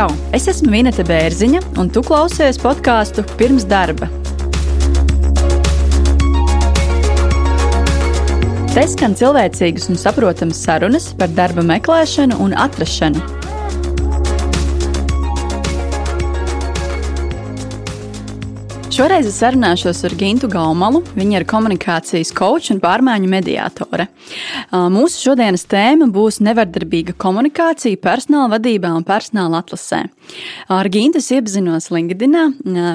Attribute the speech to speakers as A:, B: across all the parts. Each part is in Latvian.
A: Čau! Es esmu Vineta Bērziņa, un tu klausies podkāstu pirms darba. Te skan cilvēcīgas un saprotamas sarunas par darba meklēšanu un atrašanu Šoreiz es sarunāšos ar Gintu Gaumalu. Viņa ir komunikācijas koča un pārmaiņu mediātore. Mūsu šodienas tēma būs nevardarbīga komunikācija personāla vadībā un personāla atlasē. Ar Gintu iepazinos LinkedIn.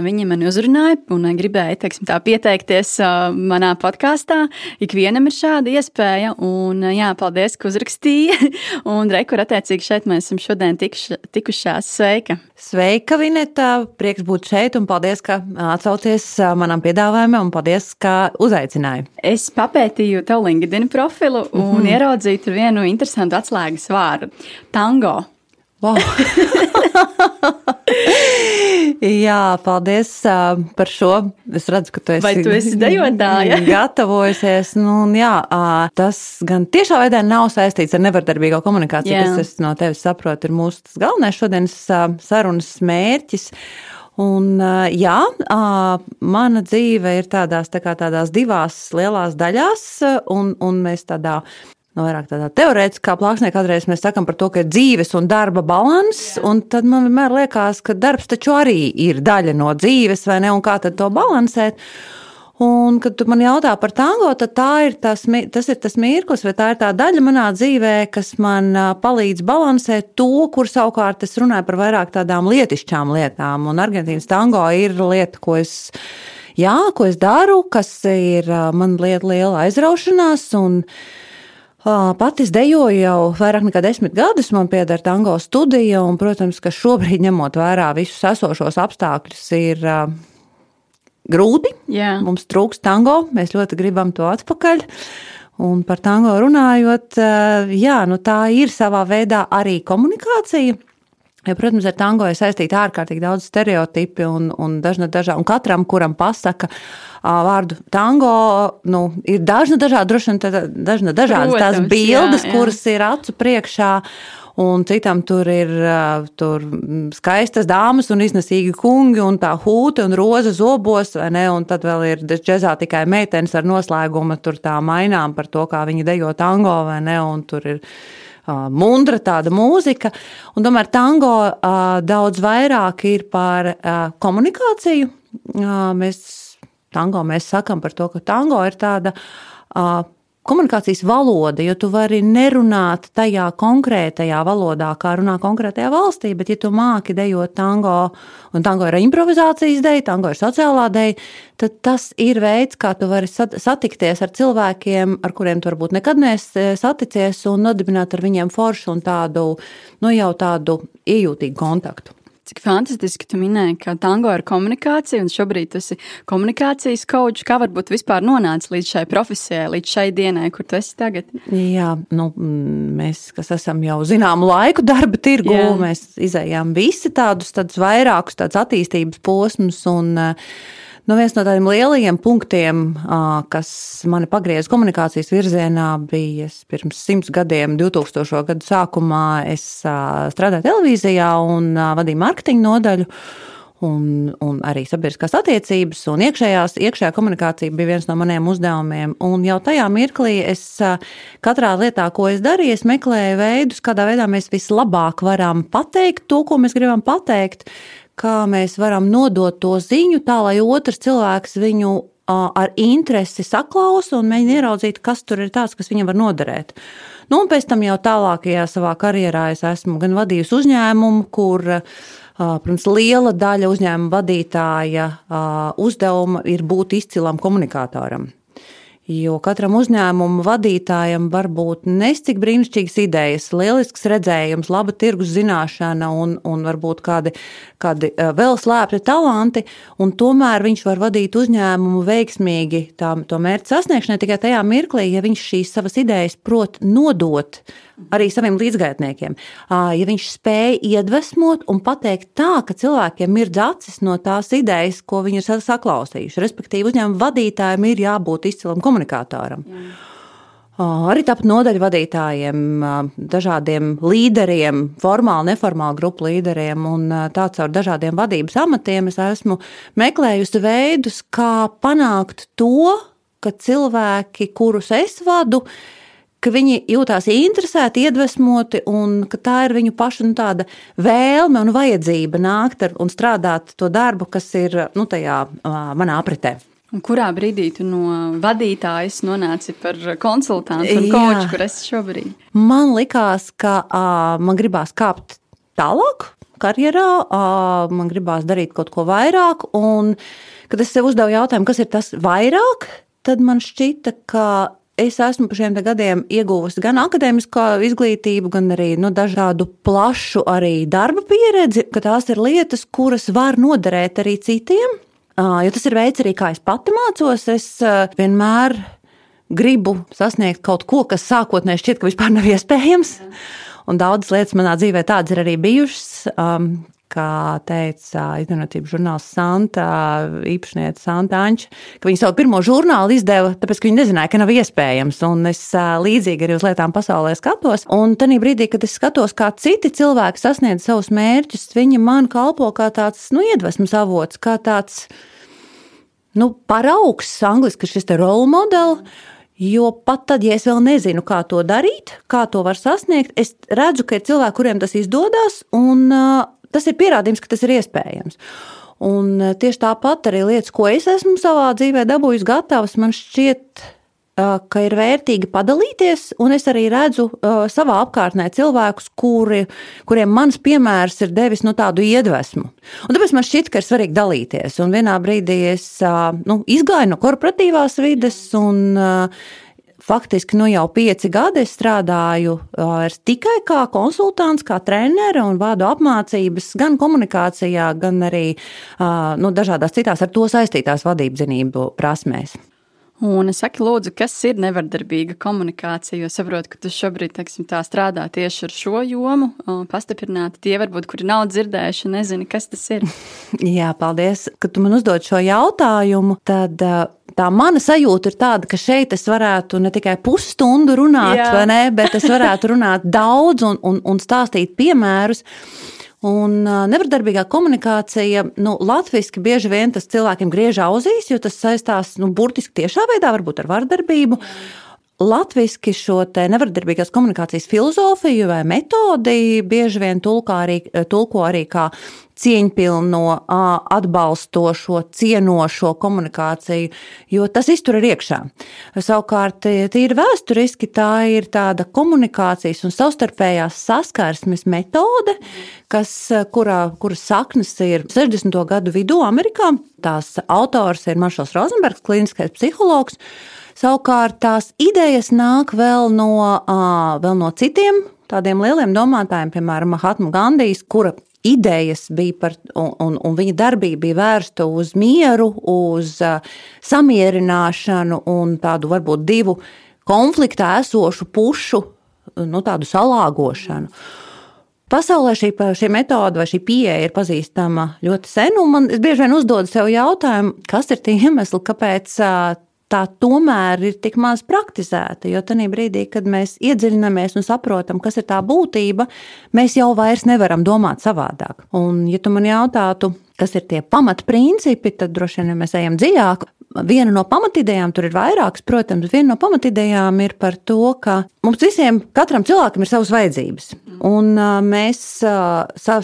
A: Viņa mani uzrunāja un gribēja teiksim, tā, pieteikties manā podkāstā. Ikvienam ir šāda iespēja. Un, jā, paldies, ka uzrakstīja. Un rekur attiecīgi šeit mēs esam šodien tikuši, tikušās. Sveika!
B: Sveika, Vineta! Prieks būt šeit un paldies, ka atsaucāties atsaucies manam piedāvājumam, un paldies, ka uzaicināji.
A: Es papētīju tavu LinkedIn profilu un mm -hmm. ieraudzīju tur vienu interesantu atslēgas vārdu - tango.
B: Wow. jā, paldies uh, par šo. Es redzu, ka tu esi.
A: Vai tu esi dejotāja?
B: gatavojusies. Nu, jā, uh, tas gan tiešā veidā nav saistīts ar nevardarbīgo komunikāciju, jā. kas, es no tevis saprotu, ir mūsu galvenais šodienas uh, sarunas mērķis. Un, jā, mana dzīve ir tādās, tā tādās divās lielās daļās, un, un mēs tādā no nu, vairāk tādā teorētiskā plāksnē kādreiz mēs sakām par to, ka ir dzīves un darba līdzsvars. Tad man vienmēr liekas, ka darbs taču arī ir daļa no dzīves, vai ne? Un kā tad to balansēt? Un, kad man jautā par tango, tad ir tas, tas ir tas mirklis, vai tā ir tā daļa manā dzīvē, kas man palīdz balansēt to, kur savukārt es runāju par vairāk tādām lietišķām lietām. Un Argentīnas tango ir lieta, ko es, jā, ko es daru, kas ir man lieta liela aizraušanās. Un, Pati es dejoju jau vairāk nekā desmit gadus, man pieder tango studija, un, protams, ka šobrīd, ņemot vērā visus esošos apstākļus, ir grūti. Jā. Mums trūks tango, mēs ļoti gribam to atpakaļ. Un par tango runājot, eh, jā, nu tā ir savā veidā arī komunikācija. Ja, protams, ar tango ir saistīti ārkārtīgi daudz stereotipi un, un, dažna, dažā, un katram, kuram pasaka vārdu tango, nu, ir dažna dažāda, droši vien dažna dažādas Protams, tās bildes, jā, jā. kuras ir acu priekšā un citam tur ir tur skaistas dāmas un iznesīgi kungi un tā hūte un roza zobos, vai ne? Un tad vēl ir džezā tikai meitenes ar noslēgumu tur tā mainām par to, kā viņi dejo tango, vai ne? Un tur ir mundra tāda mūzika. Un tomēr tango daudz vairāk ir par komunikāciju. Mēs tango mēs sakam par to, ka tango ir tāda komunikācijas valoda, jo tu vari nerunāt tajā konkrētajā valodā, kā runā konkrētajā valstī, bet, ja tu māki dejot tango, un tango ir improvizācijas deja, tango ir sociālā deja, tad tas ir veids, kā tu vari satikties ar cilvēkiem, ar kuriem tu varbūt nekad neesi saticies, un nodibināt ar viņiem foršu un tādu, nu jau tādu iejūtīgu kontaktu.
A: Cik fantastiski tu minēji, ka tango ir komunikācija, un šobrīd tu esi komunikācijas kočs. Kā varbūt vispār nonācis līdz šai profesijai, līdz šai dienai, kur tu esi tagad?
B: Jā, nu, mēs, kas esam jau zināmu laiku darba tirgu, Jā. mēs izējām visi tādus, tādus vairākus tādus attīstības posmus. Un, uh, Nu, viens no tādiem lielajiem punktiem, kas mani pagrieza komunikācijas virzienā, bija pirms simts gadiem, 2000. gadu sākumā. Es strādāju televīzijā un vadīju mārketinga nodaļu. Un, un arī sabiedriskās attiecības un iekšējās, iekšējā komunikācija bija viens no maniem uzdevumiem. Un jau tajā mirklī es katrā lietā, ko es darīju, es meklēju veidus, kādā veidā mēs vislabāk varam pateikt to, ko mēs gribam pateikt, kā mēs varam nodot to ziņu tā, lai otrs cilvēks viņu ar interesi saklausa un mēģina ieraudzīt, kas tur ir tāds, kas viņam var noderēt. Nu, un pēc tam jau tālākajā savā karjerā es esmu gan vadījusi uzņēmumu, kur, protams, liela daļa uzņēmuma vadītāja uzdevuma ir būt izcilam komunikātoram. Jo katram uzņēmumu vadītājam var būt nestik brīnišķīgas idejas, lielisks redzējums, laba tirgus zināšana un, un varbūt kādi, kādi eh, vēl slēpti talanti, un tomēr viņš var vadīt uzņēmumu veiksmīgi. Tā, to mērķu sasniegšanai tikai tajā mirklī, ja viņš šīs savas idejas prot nodot arī saviem līdzgaitniekiem. Ja viņš spēja iedvesmot un pateikt tā, ka cilvēkiem ir acis no tās idejas, ko viņi ir saklausījuši, respektīvi uzņēmuma vadītājiem ir jābūt izcilam komunikātoram. Jā. Arī tāpat nodaļu vadītājiem, dažādiem līderiem, formāli, neformāli grupu līderiem un tā caur dažādiem vadības amatiem es esmu meklējusi veidus, kā panākt to, ka cilvēki, kurus es vadu, ka viņi jūtās interesēti, iedvesmoti, un ka tā ir viņu pašu nu, vēlme un vajadzība nākt ar, un strādāt to darbu, kas ir nu, tajā manā apritē.
A: Un kurā brīdī tu no vadītājas nonāci par konsultantu un koču, kur esi šobrīd?
B: Man likās, ka uh, man gribās kāpt tālāk karjerā, uh, man gribās darīt kaut ko vairāk. Un, kad es sev uzdevu jautājumu, kas ir tas vairāk, tad man šķita, ka es esmu par šiem gadiem ieguvusi gan akadēmisko izglītību, gan arī nu, dažādu plašu arī darba pieredzi, ka tās ir lietas, kuras var noderēt arī citiem. Jo tas ir veids arī, kā es pati mācos. Es vienmēr gribu sasniegt kaut ko, kas sākotnēji šķiet, ka vispār nav iespējams. Un daudzas lietas manā dzīvē tādas ir arī bijušas. Kā teica izglītības žurnāls Santa, īpašniece Santa Anča, ka viņi savu pirmo žurnālu izdeva, tāpēc, ka viņi nezināja, ka nav iespējams. Un es līdzīgi arī uz lietām pasaulē skatos. Un tajā brīdī, kad es skatos, kā citi cilvēki sasniedz savus mērķus, viņi man kalpo kā tāds nu, iedvesmas avots, kā tāds nu, paraugs, angļuiski šis role model. Jo pat tad, ja es vēl nezinu, kā to darīt, kā to var sasniegt, es redzu, ka ir cilvēki, kuriem tas izdodas, un tas ir pierādījums, ka tas ir iespējams. Un eh, tieši tāpat arī lietas, ko es esmu savā dzīvē dabūjis gatavs, man šķiet, eh, ka ir vērtīgi padalīties, un es arī redzu uh, savā apkārtnē cilvēkus, kuri, kuriem mans piemērs ir devis nu, tādu iedvesmu. Un tāpēc man šķiet, ka ir svarīgi dalīties. Un vienā brīdī es nu, izgāju no korporatīvās vides un uh, Faktiski nu jau pieci gadi es strādāju tikai kā konsultants, kā treneris un vādu apmācības gan komunikācijā, gan arī nu, dažādās citās ar to saistītās vadības prasmēs.
A: Un saki, lūdzu, kas ir nevardarbīga komunikācija? Jo saprotu, ka tu šobrīd teiksim, strādā tieši ar šo jomu. Pastiprināti tie, varbūt, kuri nav dzirdējuši, nezina, kas tas ir.
B: Jā, paldies, ka tu man uzdod šo jautājumu. Tad, tā mana sajūta ir tāda, ka šeit es varētu ne tikai pusstundu runāt, ne, bet es varētu runāt daudz un, un, un stāstīt piemērus. Un nevardarbīgā komunikācija, nu, latviešu bieži vien tas cilvēkiem griež auzīs, jo tas saistās nu, burtiski tiešā veidā, ar vardarbību. Latvijasiski šo nevardarbīgās komunikācijas filozofiju vai metodi bieži vien tulko arī, tulko arī kā cieņpilno, atbalstošo, cienošo komunikāciju, jo tas iztur ir iekšā. Savukārt, tīri vēsturiski, tā ir tāda komunikācijas un savstarpējās saskarsmes metode, kas, kurā, kuras saknes ir 60. gadu vidū Amerikā. Tās autors ir Maršals Rozenbergs, klīniskais psihologs. Savukārt tās idejas nāk vēl no, vēl no citiem tādiem lieliem domātājiem, piemēram, Mahatma Gandijs, kura idejas bija par, un, un, viņa darbība bija vērsta uz mieru, uz uh, samierināšanu un tādu varbūt divu konfliktā esošu pušu nu, salāgošanu. Pasaulē šī, šī metode vai šī pieeja ir pazīstama ļoti sen, un man bieži vien uzdod sev jautājumu, kas ir tie iemesli, kāpēc tā tomēr ir tik maz praktizēta. Jo tajā brīdī, kad mēs iedziļināmies un saprotam, kas ir tā būtība, mēs jau vairs nevaram domāt savādāk. Un, ja tu man jautātu, kas ir tie pamatprincipi, tad droši vien mēs ejam dziļāk. Viena no pamatidejām, tur ir vairākas, protams, viena no pamatidejām ir par to, ka mums visiem, katram cilvēkam ir savas vajadzības. Un mēs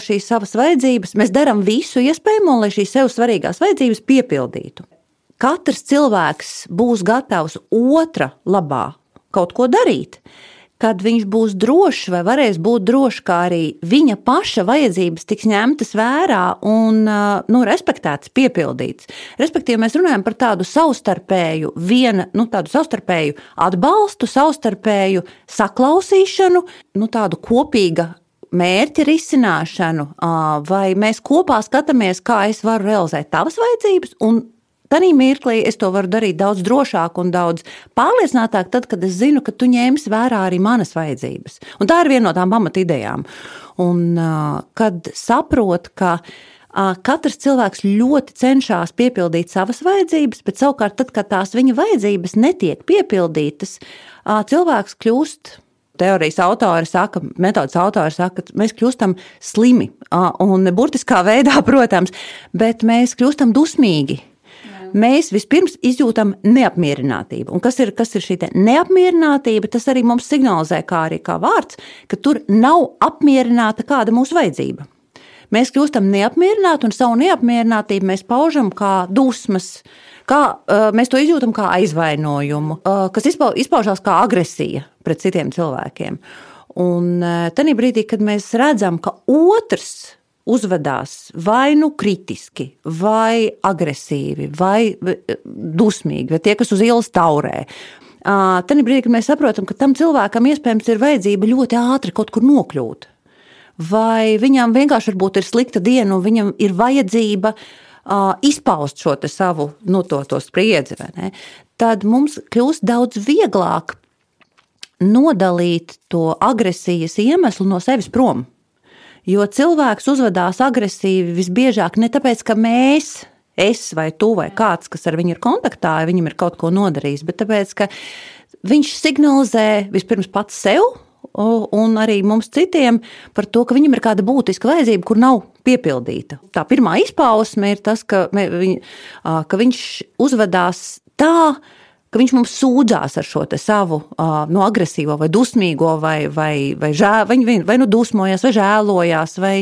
B: šīs savas vajadzības, mēs darām visu iespējamo, lai šīs sev svarīgās vajadzības piepildītu katrs cilvēks būs gatavs otra labā kaut ko darīt, kad viņš būs drošs vai varēs būt drošs, kā arī viņa paša vajadzības tiks ņemtas vērā un nu, respektētas, piepildītas. Respektīvi, mēs runājam par tādu savstarpēju, viena, nu, tādu savstarpēju atbalstu, savstarpēju saklausīšanu, nu, tādu kopīgu mērķa risināšanu, vai mēs kopā skatāmies, kā es varu realizēt tavas vajadzības, un Tanī mirklī es to varu darīt daudz drošāk un daudz pārliecinātāk, tad, kad es zinu, ka tu ņemsi vērā arī manas vajadzības. Un tā ir viena no tām pamatidejām. Un kad saprot, ka Katrs cilvēks ļoti cenšas piepildīt savas vajadzības, bet savukārt, tad, kad tās viņa vajadzības netiek piepildītas, cilvēks kļūst teorijas autori saka, metodas autori saka, ka mēs kļūstam slimi. Un burtiskā veidā, protams, bet mēs kļūstam dusmīgi. Mēs vispirms izjūtam neapmierinātību. Un kas ir, kas ir šī neapmierinātība? Tas arī mums signalizē, kā arī kā vārds, ka tur nav apmierināta kāda mūsu vajadzība. Mēs kļūstam neapmierināti un savu neapmierinātību mēs paužam kā dusmas, kā uh, mēs to izjūtam kā aizvainojumu, uh, kas izpaužās kā agresija pret citiem cilvēkiem. Un uh, tajā brīdī, kad mēs redzam, ka otrs uzvedās vai nu kritiski, vai agresīvi, vai dusmīgi, vai tie, kas uz ielas taurē. Tad brīdī, kad mēs saprotam, ka tam cilvēkam iespējams ir vajadzība ļoti ātri kaut kur nokļūt vai viņam vienkārši ir slikta diena, un viņam ir vajadzība izpaust šo savu nu, to, to spriedzi, tad mums kļūst daudz vieglāk nodalīt to agresijas iemeslu no sevis prom. Jo cilvēks uzvedās agresīvi visbiežāk ne tāpēc, ka mēs, es vai tu vai kāds, kas ar viņu ir kontaktā, viņam ir kaut ko nodarījis, bet tāpēc, ka viņš signalizē vispirms pats sev un arī mums citiem par to, ka viņam ir kāda būtiska vajadzība, kur nav piepildīta. Tā pirmā izpausme ir tas, ka, viņ, ka viņš uzvedās tā, ka viņš mums sūdzās ar šo savu no agresīvo, vai dusmīgo, vai, vai, vai, žēl, vai, vai nu dusmojās, vai žēlojās, vai,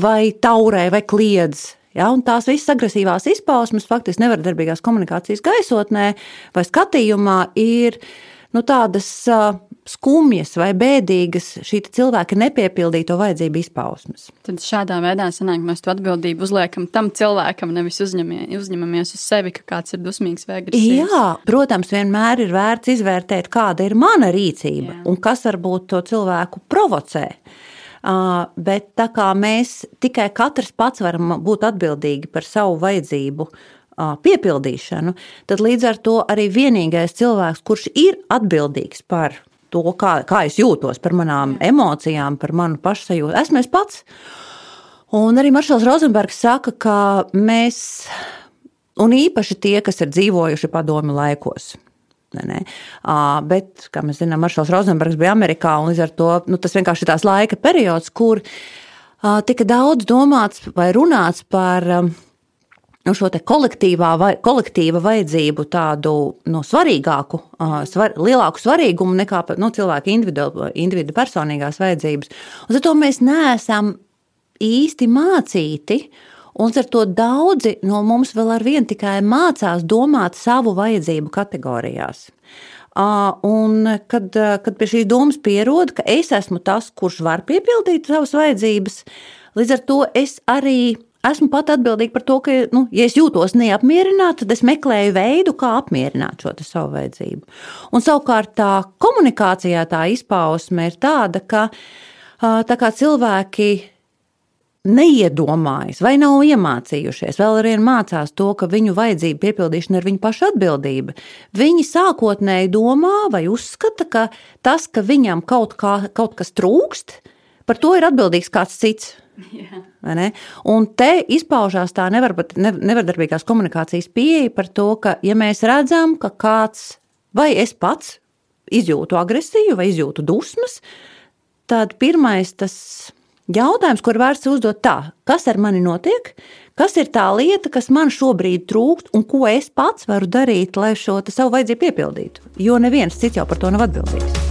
B: vai taurē, vai kliedz. Ja, tās visas agresīvās izpausmes faktiski nevardarbīgās komunikācijas gaisotnē vai skatījumā ir nu, tādas skumjas vai bēdīgas šī cilvēka nepiepildīto vajadzību izpausmes.
A: Tad šādā veidā sanāk, mēs to atbildību uzliekam tam cilvēkam, nevis uzņemie, uzņemamies uz sevi, ka kāds ir dusmīgs vai agresīvs.
B: Jā, protams, vienmēr ir vērts izvērtēt, kāda ir mana rīcība Jā. un kas varbūt to cilvēku provocē. Uh, bet tā kā mēs tikai katrs pats varam būt atbildīgi par savu vajadzību piepildīšanu, tad līdz ar to arī vienīgais cilvēks, kurš ir atbildīgs par to, kā, kā es jūtos, par manām emocijām, par manu pašsajūtu. Esmu es pats. Un arī Maršals Rozenbergs saka, ka mēs, un īpaši tie, kas ir dzīvojuši padomi laikos, Ne, ne. Uh, bet, kā mēs zinām, Maršals Rozenbergs bija Amerikā, un līdz ar to nu, tas vienkārši ir tās laika periods, kur uh, tika daudz domāts vai runāts par uh, nu, šo kolektīvā, vai, kolektīva vajadzību tādu nu, svarīgāku, svar, lielāku svarīgumu nekā nu, cilvēka individu, individu personīgās vajadzības. Ar to mēs neesam īsti mācīti. Un ar to daudzi no mums vēl ar vienu tikai mācās domāt savu vajadzību kategorijās. Un kad, kad pie šīs domas pierod, ka es esmu tas, kurš var piepildīt savas vajadzības, līdz ar to es arī esmu pat atbildīga par to, ka, nu, ja es jūtos neapmierināta, tad es meklēju veidu, kā apmierināt šo savu vajadzību. Un savukārt tā komunikācijā tā izpausme ir tāda, ka tā kā cilvēki neiedomājas vai nav iemācījušies, vēl ar vienu mācās to, ka viņu vajadzību piepildīšana ir viņu pašu atbildība. Viņi sākotnēji domā vai uzskata, ka tas, ka viņam kaut, kā, kaut kas trūkst, par to ir atbildīgs kāds cits. Un te izpaužās tā nevar, nevardarbīgās komunikācijas pieeja par to, ka, ja mēs redzam, ka kāds vai es pats izjūtu agresiju vai izjūtu dusmas, tad pirmais tas jautājums, kur vērts uzdot tā, kas ar mani notiek, kas ir tā lieta, kas man šobrīd trūkst un ko es pats varu darīt, lai šo savu vajadzību piepildītu. Jo neviens cits jau par to nav atbildīgs.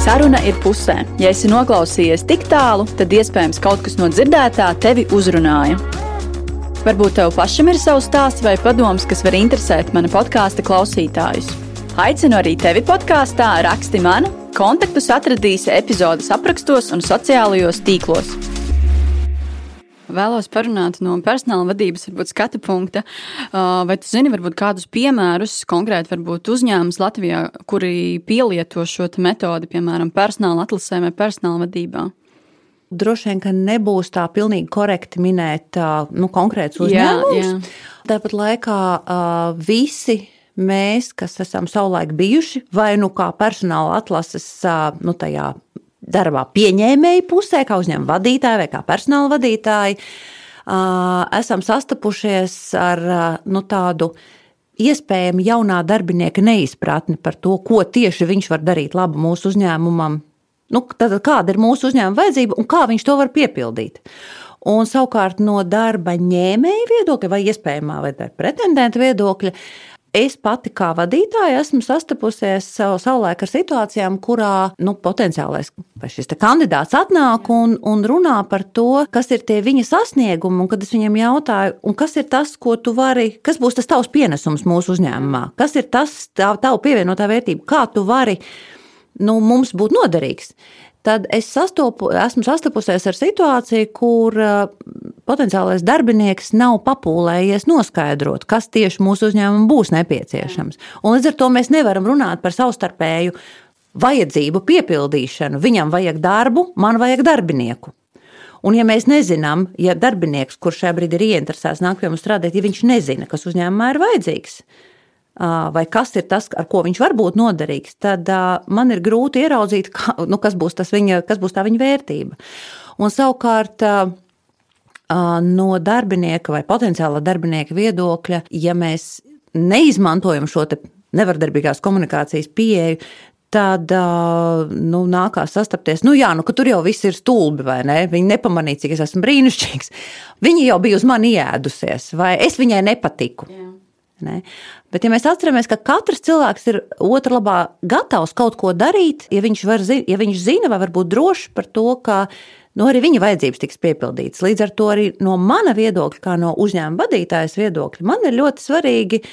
A: Saruna ir pusē. Ja esi noklausījies tik tālu, tad iespējams kaut kas no dzirdētā tevi uzrunāja. Varbūt tev pašam ir savs stāsts vai padoms, kas var interesēt mana podkāstu klausītājus. Aicinu arī tevi podkāstā, raksti man, kontaktus atradīsi epizodes aprakstos un sociālajos tīklos. Vēlos parunāt no personāla vadības, varbūt skatu punkta. Uh, vai tu zini, varbūt kādus piemērus, konkrēti uzņēmums Latvijā, kuri pielieto šo metodi, piemēram, personāla atlasē vai personāla vadībā?
B: Droši vien, ka nebūs tā pilnīgi korekti minēt nu, konkrēts uzņēmums. Tāpat laikā uh, visi mēs, kas esam savulaik bijuši, vai nu kā personāla atlases uh, nu, tajā darbā pieņēmēju pusē, kā uzņēmuma vadītāji vai kā personāla vadītāji, esam sastapušies ar nu, tādu iespējami jaunā darbinieka neizpratni par to, ko tieši viņš var darīt labu mūsu uzņēmumam. Nu, tad, kāda ir mūsu uzņēmuma vajadzība un kā viņš to var piepildīt? Un savukārt no darba ņēmēja viedokļa vai iespējamā vai pretendenta viedokļa Es pati kā vadītāja esmu sastapusies savulaik ar situācijām, kurā nu, potenciālais šis kandidāts atnāk un, un runā par to, kas ir tie viņa sasniegumi. Kad es viņiem jautāju, kas ir tas, ko tu vari, kas būs tas tavs pienesums mūsu uzņēmumā, kas ir tas tav, tavu pievienotā vērtība, kā tu vari nu, mums būt noderīgs tad es sastopu, esmu sastapusies ar situāciju, kur potenciālais darbinieks nav papūlējies noskaidrot, kas tieši mūsu uzņēmumam būs nepieciešams. Un līdz ar to mēs nevaram runāt par savstarpēju vajadzību piepildīšanu. Viņam vajag darbu, man vajag darbinieku. Un, ja mēs nezinām, ja darbinieks, kurš šajā brīdī ir ieinteresēts nākt pie mums strādāt, ja viņš nezina, kas uzņēmumā ir vajadzīgs, vai kas ir tas, ar ko viņš var būt noderīgs, tad man ir grūti ieraudzīt, kā, nu, kas, būs viņa, kas būs tā viņa vērtība. Un savukārt no darbinieka vai potenciāla darbinieka viedokļa, ja mēs neizmantojam šo nevardarbīgās komunikācijas pieeju, tad nu, nākās sastapties. Nu, jā, nu, tur jau viss ir stulbi, vai ne? Viņa nepamanīja, cik es esmu brīnišķīgs. Viņa jau bija uz mani iēdusies, vai es viņai nepatiku. Jā. Ne? Bet, ja mēs atceramies, ka katrs cilvēks ir otrā labā gatavs kaut ko darīt, ja viņš, var, ja viņš zina vai var būt drošs par to, ka nu, arī viņa vajadzības tiks piepildītas. Līdz ar to arī no mana viedokļa, kā no uzņēmuma vadītājas viedokļa, man ir ļoti svarīgi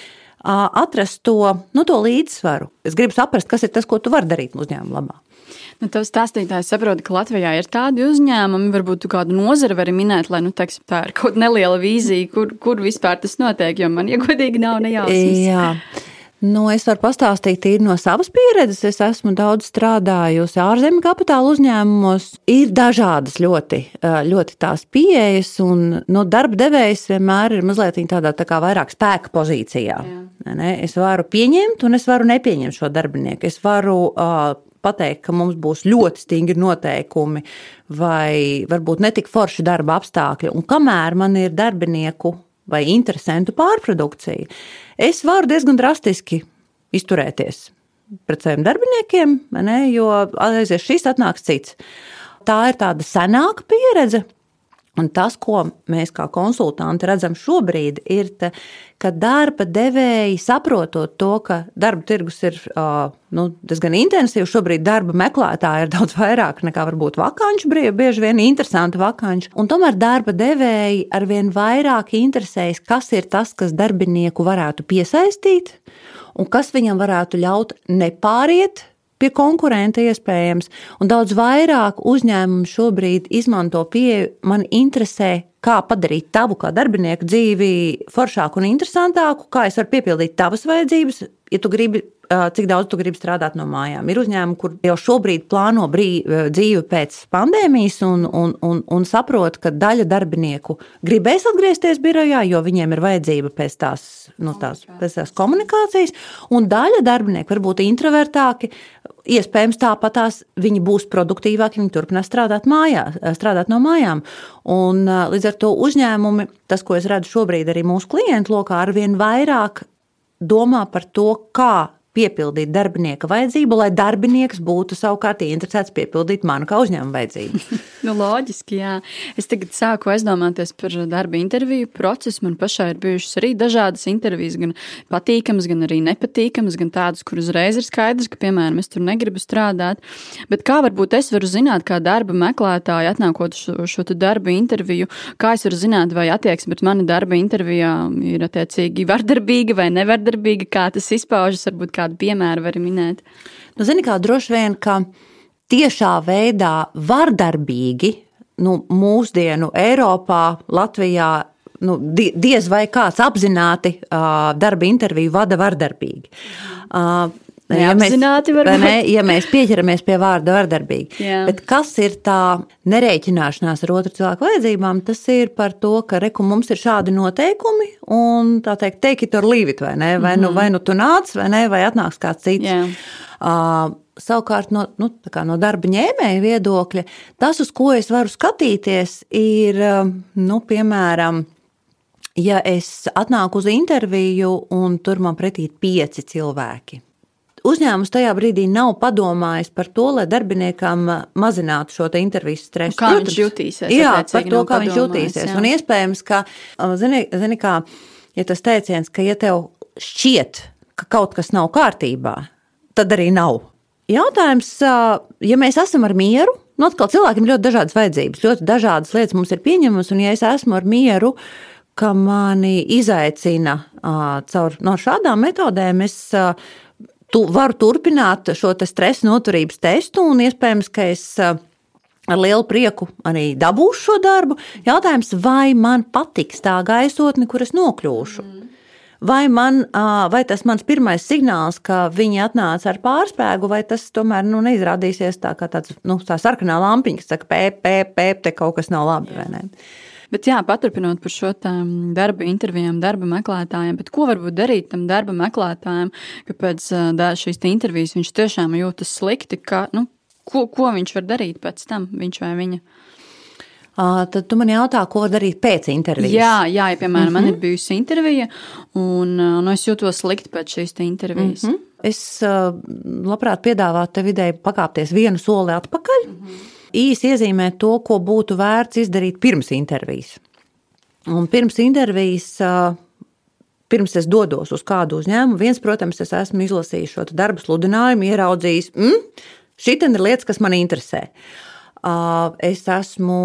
B: atrast to, nu, to līdzsvaru. Es gribu saprast, kas ir tas, ko tu vari darīt uzņēmuma labā.
A: Nu, Tavs stāstītājs saprot, ka Latvijā ir tādi uzņēmumi, varbūt kādu nozari vari minēt, lai nu, teiksim, tā ir kaut neliela vīzija, kur, kur vispār tas notiek, jo man, ja godīgi, nav nejausmas.
B: Jā. Nu, es varu pastāstīt no savas pieredzes. Es esmu daudz strādājusi ārzemju kapitāla uzņēmumos. Ir dažādas ļoti, ļoti tās pieejas, un no darba devējs vienmēr ir mazliet tādā tā kā vairāk spēka pozīcijā. Jā. Es varu pieņemt, un es varu nepieņemt šo darbinieku. Es varu uh, pateikt, ka mums būs ļoti stingri noteikumi vai varbūt netik forši darba apstākļi. Un kamēr man ir darbinieku vai interesantu pārprodukcija, es varu diezgan drastiski izturēties pret saviem darbiniekiem, ne, jo aizies šis atnāks cits. Tā ir tāda senāka pieredze, Un tas, ko mēs kā konsultanti redzam šobrīd, ir, ta, ka darba devēji saprotot to, ka darba tirgus ir nu, diezgan intensīvs, šobrīd darba meklētāji ir daudz vairāk nekā varbūt vakanču, bieži vien interesanti. Un tomēr darba devēji arvien vairāk interesējas, kas ir tas, kas darbinieku varētu piesaistīt un kas viņam varētu ļaut nepāriet pie konkurenta iespējams, un daudz vairāk uzņēmumu šobrīd izmanto pieeju. Man interesē, kā padarīt tavu kā darbinieku dzīvi foršāku un interesantāku, kā es varu piepildīt tavas vajadzības. Ja tu gribi cik daudz tu gribi strādāt no mājām. Ir uzņēmumi, kur jau šobrīd plāno brī, dzīvi pēc pandēmijas un, un, un, un saprot, ka daļa darbinieku gribēs atgriezties birojā, jo viņiem ir vajadzība pēc tās, nu, tās, pēc tās komunikācijas, un daļa darbinieku var būt introvertāki. Iespējams, tāpat tās viņi būs produktīvāki, viņi turpinās strādāt, mājās, strādāt no mājām. Un, līdz ar to uzņēmumi, tas, ko es redzu šobrīd arī mūsu klientu lokā, arvien vairāk domā par to, kā piepildīt darbinieka vajadzību, lai darbinieks būtu savukārt interesēts piepildīt manu kā uzņēmuma vajadzību.
A: nu, loģiski, jā. Es tagad sāku aizdomāties par darba interviju procesu. Man pašai ir bijušas arī dažādas intervijas, gan patīkamas, gan arī nepatīkamas, gan tādas, kur uzreiz ir skaidrs, ka, piemēram, es tur negribu strādāt. Bet kā varbūt es varu zināt, kā darba meklētāji atnākot šo, šo darba interviju, kā es varu zināt, vai attieksme pret mani darba intervijā ir attiecīgi vardarbīga vai nevardarbīga, kā tas izpaužas, varbūt kā kādu piemēru vari minēt?
B: Nu, zini, kā droši vien, ka tiešā veidā vardarbīgi nu, mūsdienu Eiropā, Latvijā. Nu, diez vai kāds apzināti uh, darba interviju vada vardarbīgi. Uh,
A: Ja mēs,
B: ne, ja mēs pieķeramies pie vārda vardarbīgi. Jā. Bet kas ir tā nerēķināšanās ar otru cilvēku vajadzībām? Tas ir par to, ka reku mums ir šādi noteikumi, un tā teikt, take it or leave it, vai ne? Vai, mm -hmm. nu, mhm. vai nu tu nāc, vai ne, vai atnāks kāds cits. Jā. Uh, savukārt, no, nu, no darba ņēmēja viedokļa, tas, uz ko es varu skatīties, ir, nu, piemēram, ja es atnāku uz interviju un tur man pretī ir pieci cilvēki uzņēmums tajā brīdī nav padomājis par to, lai darbiniekam mazinātu šo interviju stresu.
A: Kā Protams, viņš jutīsies?
B: Jā, par to, kā viņš jutīsies. Jā. Un iespējams, ka, zini, zini kā, ja tas teiciens, ka ja tev šķiet, ka kaut kas nav kārtībā, tad arī nav. Jautājums, ja mēs esam ar mieru, nu atkal cilvēkiem ļoti dažādas vajadzības, ļoti dažādas lietas mums ir pieņemamas, un ja es esmu ar mieru, ka mani izaicina caur no šādām metodēm, es tu varu turpināt šo te stresa noturības testu, un iespējams, ka es eh, ar lielu prieku arī dabūšu šo darbu. Jautājums, vai man patiks tā gaisotne, kur es nokļūšu? Mm. Vai, man, vai tas mans pirmais signāls, ka viņi atnāca ar pārspēku, vai tas tomēr nu, neizrādīsies tā kā tāds nu, tā sarkanā lampiņa, kas saka, pēp, pēp, pēp, te kaut kas nav labi.
A: Bet, jā, paturpinot par šo darba intervijām, darba meklētājiem, ko varbūt darīt tam darba meklētājam, ka pēc šīs intervijas viņš tiešām jūtas slikti, ka, nu, ko, ko viņš var darīt pēc tam, viņš vai viņa.
B: Tad tu man jautā, ko darīt pēc intervijas.
A: Jā, jā ja, piemēram, mm -hmm. man ir mhm. bijusi intervija, un nu, es jūtos slikti pēc šīs intervijas. Mm -hmm.
B: Es labprāt piedāvātu tev ideju pakāpties vienu soli atpakaļ. Mm -hmm īsi iezīmēt to, ko būtu vērts izdarīt pirms intervijas. Un pirms intervijas, pirms es dodos uz kādu uzņēmumu, viens, protams, es esmu izlasījis šo darbu sludinājumu, ieraudzījis, mm, šī ir lietas, kas man interesē. Es esmu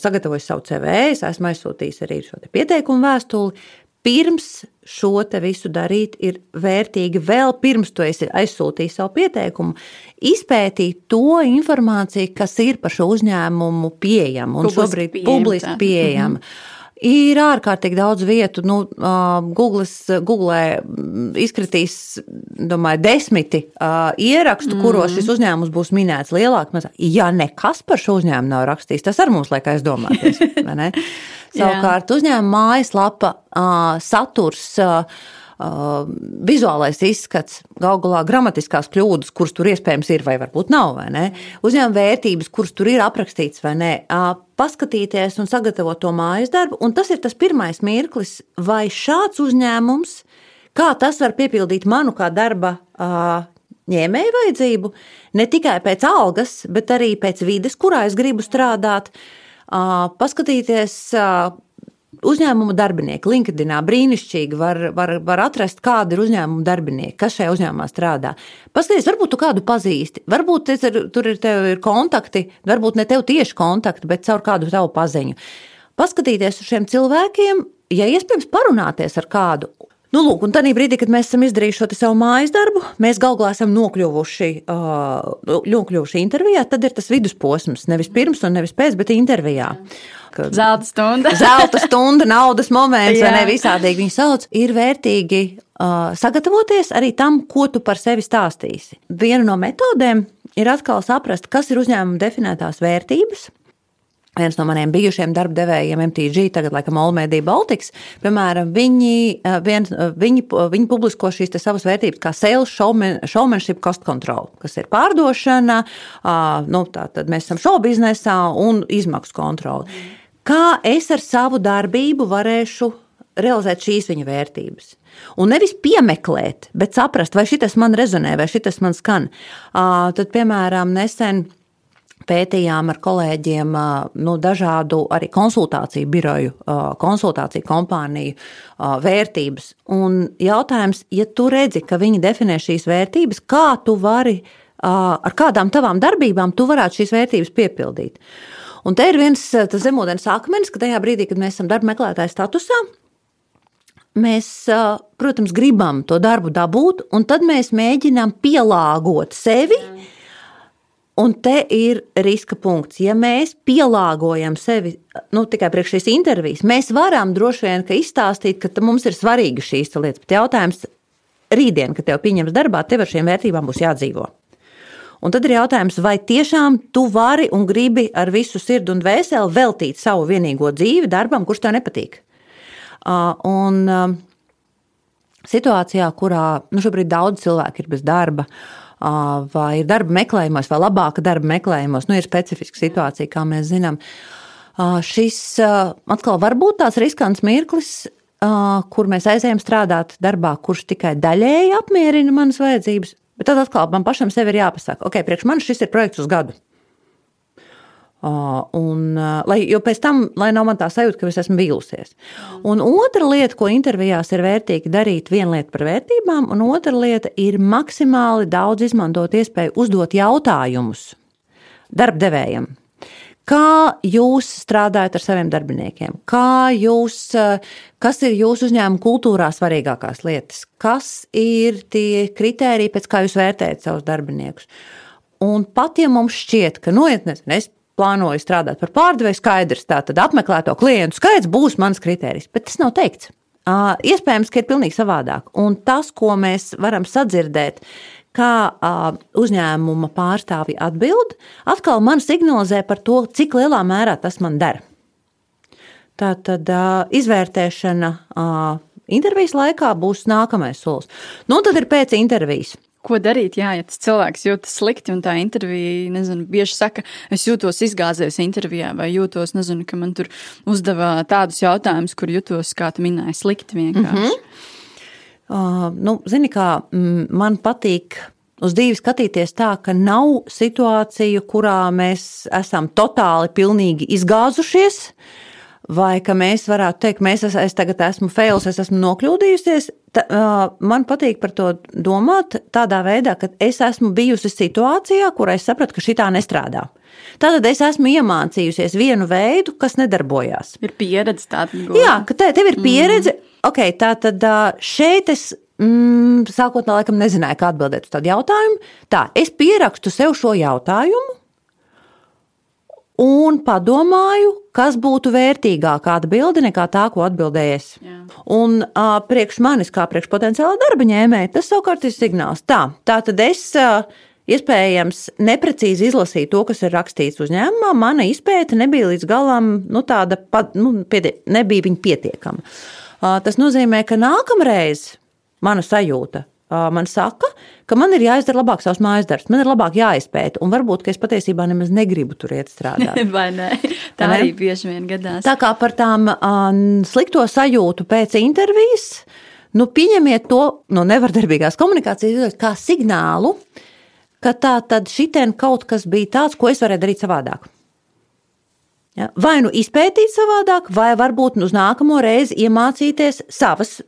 B: sagatavojis savu CV, es esmu aizsūtījis arī šo pieteikumu vēstuli, pirms šo visu darīt, ir vērtīgi vēl pirms tu esi aizsūtījis savu pieteikumu, izpētīt to informāciju, kas ir par šo uzņēmumu pieejama un publiski šobrīd pieejama. publiski pieejama. Mm -hmm. Ir ārkārtīgi daudz vietu. Nu, Google, Google izkritīs domāju, desmiti uh, ierakstu, mm. kuros šis uzņēmums būs minēts lielāk. Mazāk. Ja nekas par šo uzņēmumu nav rakstīts, tas arī mums liek aizdomāties. Savukārt uzņēmuma mājaslapa saturs. Uh, vizuālais izskats, galu galā gramatiskās kļūdas, kuras tur iespējams ir, vai varbūt nav, vai ne? Uzņēmuma vērtības, kuras tur ir aprakstīts, vai nē, uh, paskatīties un sagatavot to mājas darbu. Un tas ir tas pirmais mirklis, vai šāds uzņēmums, kā tas var piepildīt manu kā darba uh, ņēmēju vajadzību, ne tikai pēc algas, bet arī pēc vides, kurā es gribu strādāt. Uh, paskatīties uzņēmuma darbinieki. LinkedInā brīnišķīgi var, var, var atrast, kāda ir uzņēmuma darbinieki, kas šajā uzņēmumā strādā. Paskaties, varbūt tu kādu pazīsti, varbūt ir, tur ir, ir kontakti, varbūt ne tev tieši kontakti, bet caur kādu tavu paziņu. Paskatīties uz šiem cilvēkiem, ja iespējams parunāties ar kādu. Nu, lūk, un tādā brīdī, kad mēs esam izdarījuši šo savu mājas darbu, mēs galu galā esam nokļuvuši, uh, nokļuvuši intervijā, tad ir tas vidusposms. Nevis pirms un nevis pēc, bet intervijā.
A: Zelta stunda.
B: Zelta stunda, naudas moments, vai ne visādīgi viņu sauc. Ir vērtīgi uh, sagatavoties arī tam, ko tu par sevi stāstīsi. Viena no metodēm ir atkal saprast, kas ir uzņēmuma definētās vērtības viens no maniem bijušiem darbdevējiem, MTG, tagad laikam Olmēdija Baltics, piemēram, viņi, viens, viņi, viņi publisko šīs savas vērtības kā sales, showman, showmanship, cost control, kas ir pārdošana, nu, tā tad mēs esam show biznesā un izmaksu kontroli. Kā es ar savu darbību varēšu realizēt šīs viņa vērtības? Un nevis piemeklēt, bet saprast, vai šis man rezonē, vai šis man skan. Tad, piemēram, nesen pētījām ar kolēģiem nu, dažādu arī konsultāciju biroju, konsultāciju kompāniju vērtības. Un jautājums, ja tu redzi, ka viņi definē šīs vērtības, kā tu vari, ar kādām tavām darbībām tu varētu šīs vērtības piepildīt. Un te ir viens zemūdens akmens, ka tajā brīdī, kad mēs esam darba meklētāja statusā, mēs, protams, gribam to darbu dabūt, un tad mēs mēģinām pielāgot sevi. Jā Un te ir riska punkts. Ja mēs pielāgojam sevi nu, tikai priekš šīs intervijas, mēs varam droši vien izstāstīt, ka mums ir svarīgas šīs lietas. Bet jautājums, rītdien, kad tev pieņems darbā, tev ar šīm vērtībām būs jādzīvo. Un tad ir jautājums, vai tiešām tu vari un gribi ar visu sirdi un dvēseli veltīt savu vienīgo dzīvi darbam, kurš tev nepatīk. Un situācijā, kurā nu, šobrīd daudz cilvēku ir bez darba, vai ir darba meklējumos, vai labāka darba meklējumos, nu, ir specifiska situācija, kā mēs zinām. Šis atkal var būt tāds riskants mirklis, kur mēs aizējām strādāt darbā, kurš tikai daļēji apmierina manas vajadzības, bet tad atkal man pašam sev ir jāpasaka, ok, priekš manis šis ir projekts uz gadu. Un, lai, jo pēc tam, lai nav man tā sajūta, ka es esmu vīlusies. Un otra lieta, ko intervijās ir vērtīgi darīt, viena lieta par vērtībām, un otra lieta ir maksimāli daudz izmantot iespēju uzdot jautājumus darbdevējiem. Kā jūs strādājat ar saviem darbiniekiem? Kā jūs, kas ir jūsu uzņēmuma kultūrā svarīgākās lietas? Kas ir tie kriteriji, pēc kā jūs vērtējat savus darbiniekus? Un pat ja mums šķiet, ka noietnes, es plānoju strādāt par pārdevēju, skaidrs, tā tad apmeklēto klientu skaits būs mans kriterijs, bet tas nav teikts. Iespējams, ka ir pilnīgi savādāk. Un tas, ko mēs varam sadzirdēt, kā uzņēmuma pārstāvji atbild, atkal man signalizē par to, cik lielā mērā tas man der. Tā tad izvērtēšana intervijas laikā būs nākamais solis. Nu, tad ir pēc intervijas
A: ko darīt, jā, ja tas cilvēks jūtas slikti un tā intervija, nezinu, bieži saka, es jūtos izgāzies intervijā vai jūtos, nezinu, ka man tur uzdeva tādus jautājumus, kur jūtos, kā tu minēji, slikti vienkārši. Mm -hmm.
B: uh, nu, zini, kā man patīk uz dzīvi skatīties tā, ka nav situāciju, kurā mēs esam totāli, pilnīgi izgāzušies. Vai ka mēs varētu teikt, mēs es, es tagad esmu fails, es esmu nokļūdījusies. Ta, uh, man patīk par to domāt tādā veidā, ka es esmu bijusi situācijā, kurā es sapratu, ka šī tā nestrādā. Tātad es esmu iemācījusies vienu veidu, kas nedarbojās.
A: Ir pieredze tāda.
B: Jā, ka te, tev ir pieredze. Mm. Okay, tā tad šeit es mm, sākotnēji laikam nezināju, kā atbildēt uz tādu jautājumu. Tā, es pierakstu sev šo jautājumu un padomāju, kas būtu vērtīgāka atbilde nekā tā, ko atbildējies. Jā. Un uh, priekš manis, kā priekš potenciāla darba ņēmēja, tas savukārt ir signāls. Tā, tā tad es uh, iespējams neprecīzi izlasīju to, kas ir rakstīts uzņēmumā. Mana izpēta nebija līdz galam, nu, tāda nu, pietie, nebija viņa pietiekama. Uh, tas nozīmē, ka nākamreiz mana sajūta man saka, ka man ir jāizdara labāk savs mājas darbs, man ir labāk jāizpēta, un varbūt es patiesībā nemaz negribu tur iet strādāt.
A: Vai ne? Tā ne? arī bieži vien gadās.
B: Tā kā par tām um, slikto sajūtu pēc intervijas, nu, pieņemiet to no nevardarbīgās komunikācijas kā signālu, ka tā tad šitien kaut kas bija tāds, ko es varēju darīt savādāk. Ja? Vai nu izpētīt savādāk, vai varbūt uz nākamo reizi iemācīties savas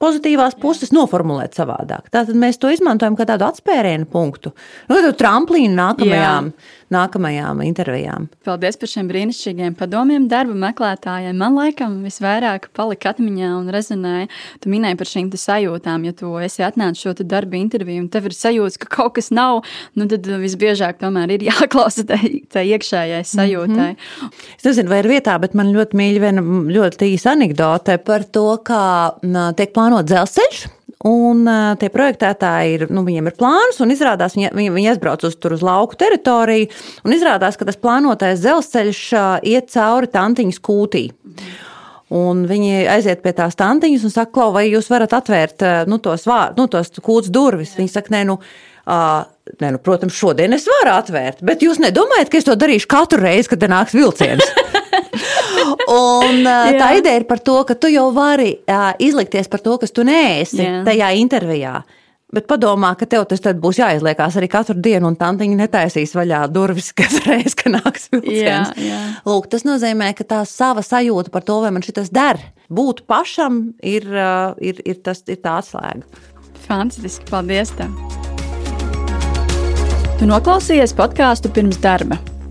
B: pozitīvās puses noformulēt savādāk. Tātad mēs to izmantojam kā tādu atspērienu punktu, nu, tādu tramplīnu nākamajām, Jā. nākamajām intervijām.
A: Paldies par šiem brīnišķīgiem padomiem darba meklētājiem. Man laikam visvairāk palika atmiņā un rezonēja. Tu minēji par šīm sajūtām, ja tu esi atnācis šo darba interviju un tev ir sajūta, ka kaut kas nav, nu tad visbiežāk tomēr ir jāklausa tai iekšējai sajūtai. Mm -hmm.
B: Es nezinu, vai ir vietā, bet man ļoti mīļa viena ļoti īsa anekdote par to, kā tiek plānota plānot dzelzceļš. Un uh, tie projektētāji ir, nu, viņiem ir plāns, un izrādās, viņi, viņi, viņi aizbrauc uz, uz lauku teritoriju, un izrādās, ka tas plānotais dzelzceļš uh, iet cauri tantiņas kūtī. Un viņi aiziet pie tās tantiņas un saka, vai jūs varat atvērt nu, tos, vār, nu, tos kūts durvis? Viņi saka, nē, nu, uh, nē, nu, protams, šodien es varu atvērt, bet jūs nedomājat, ka es to darīšu katru reizi, kad nāks vilciens? Un tā ideja ir par to, ka tu jau vari izlikties par to, kas tu neesi Jā. tajā intervijā. Bet padomā, ka tev tas būs jāizliekās arī katru dienu, un tā viņa netaisīs vaļā durvis, kas reiz, kad nāks vilciens. Jā, jā. Lūk, tas nozīmē, ka tā sava sajūta par to, vai man šis der, būt pašam, ir, ir, ir, tas, ir tā atslēga.
A: Fantastiski, paldies! Tev. Tu noklausījies podkāstu pirms darba.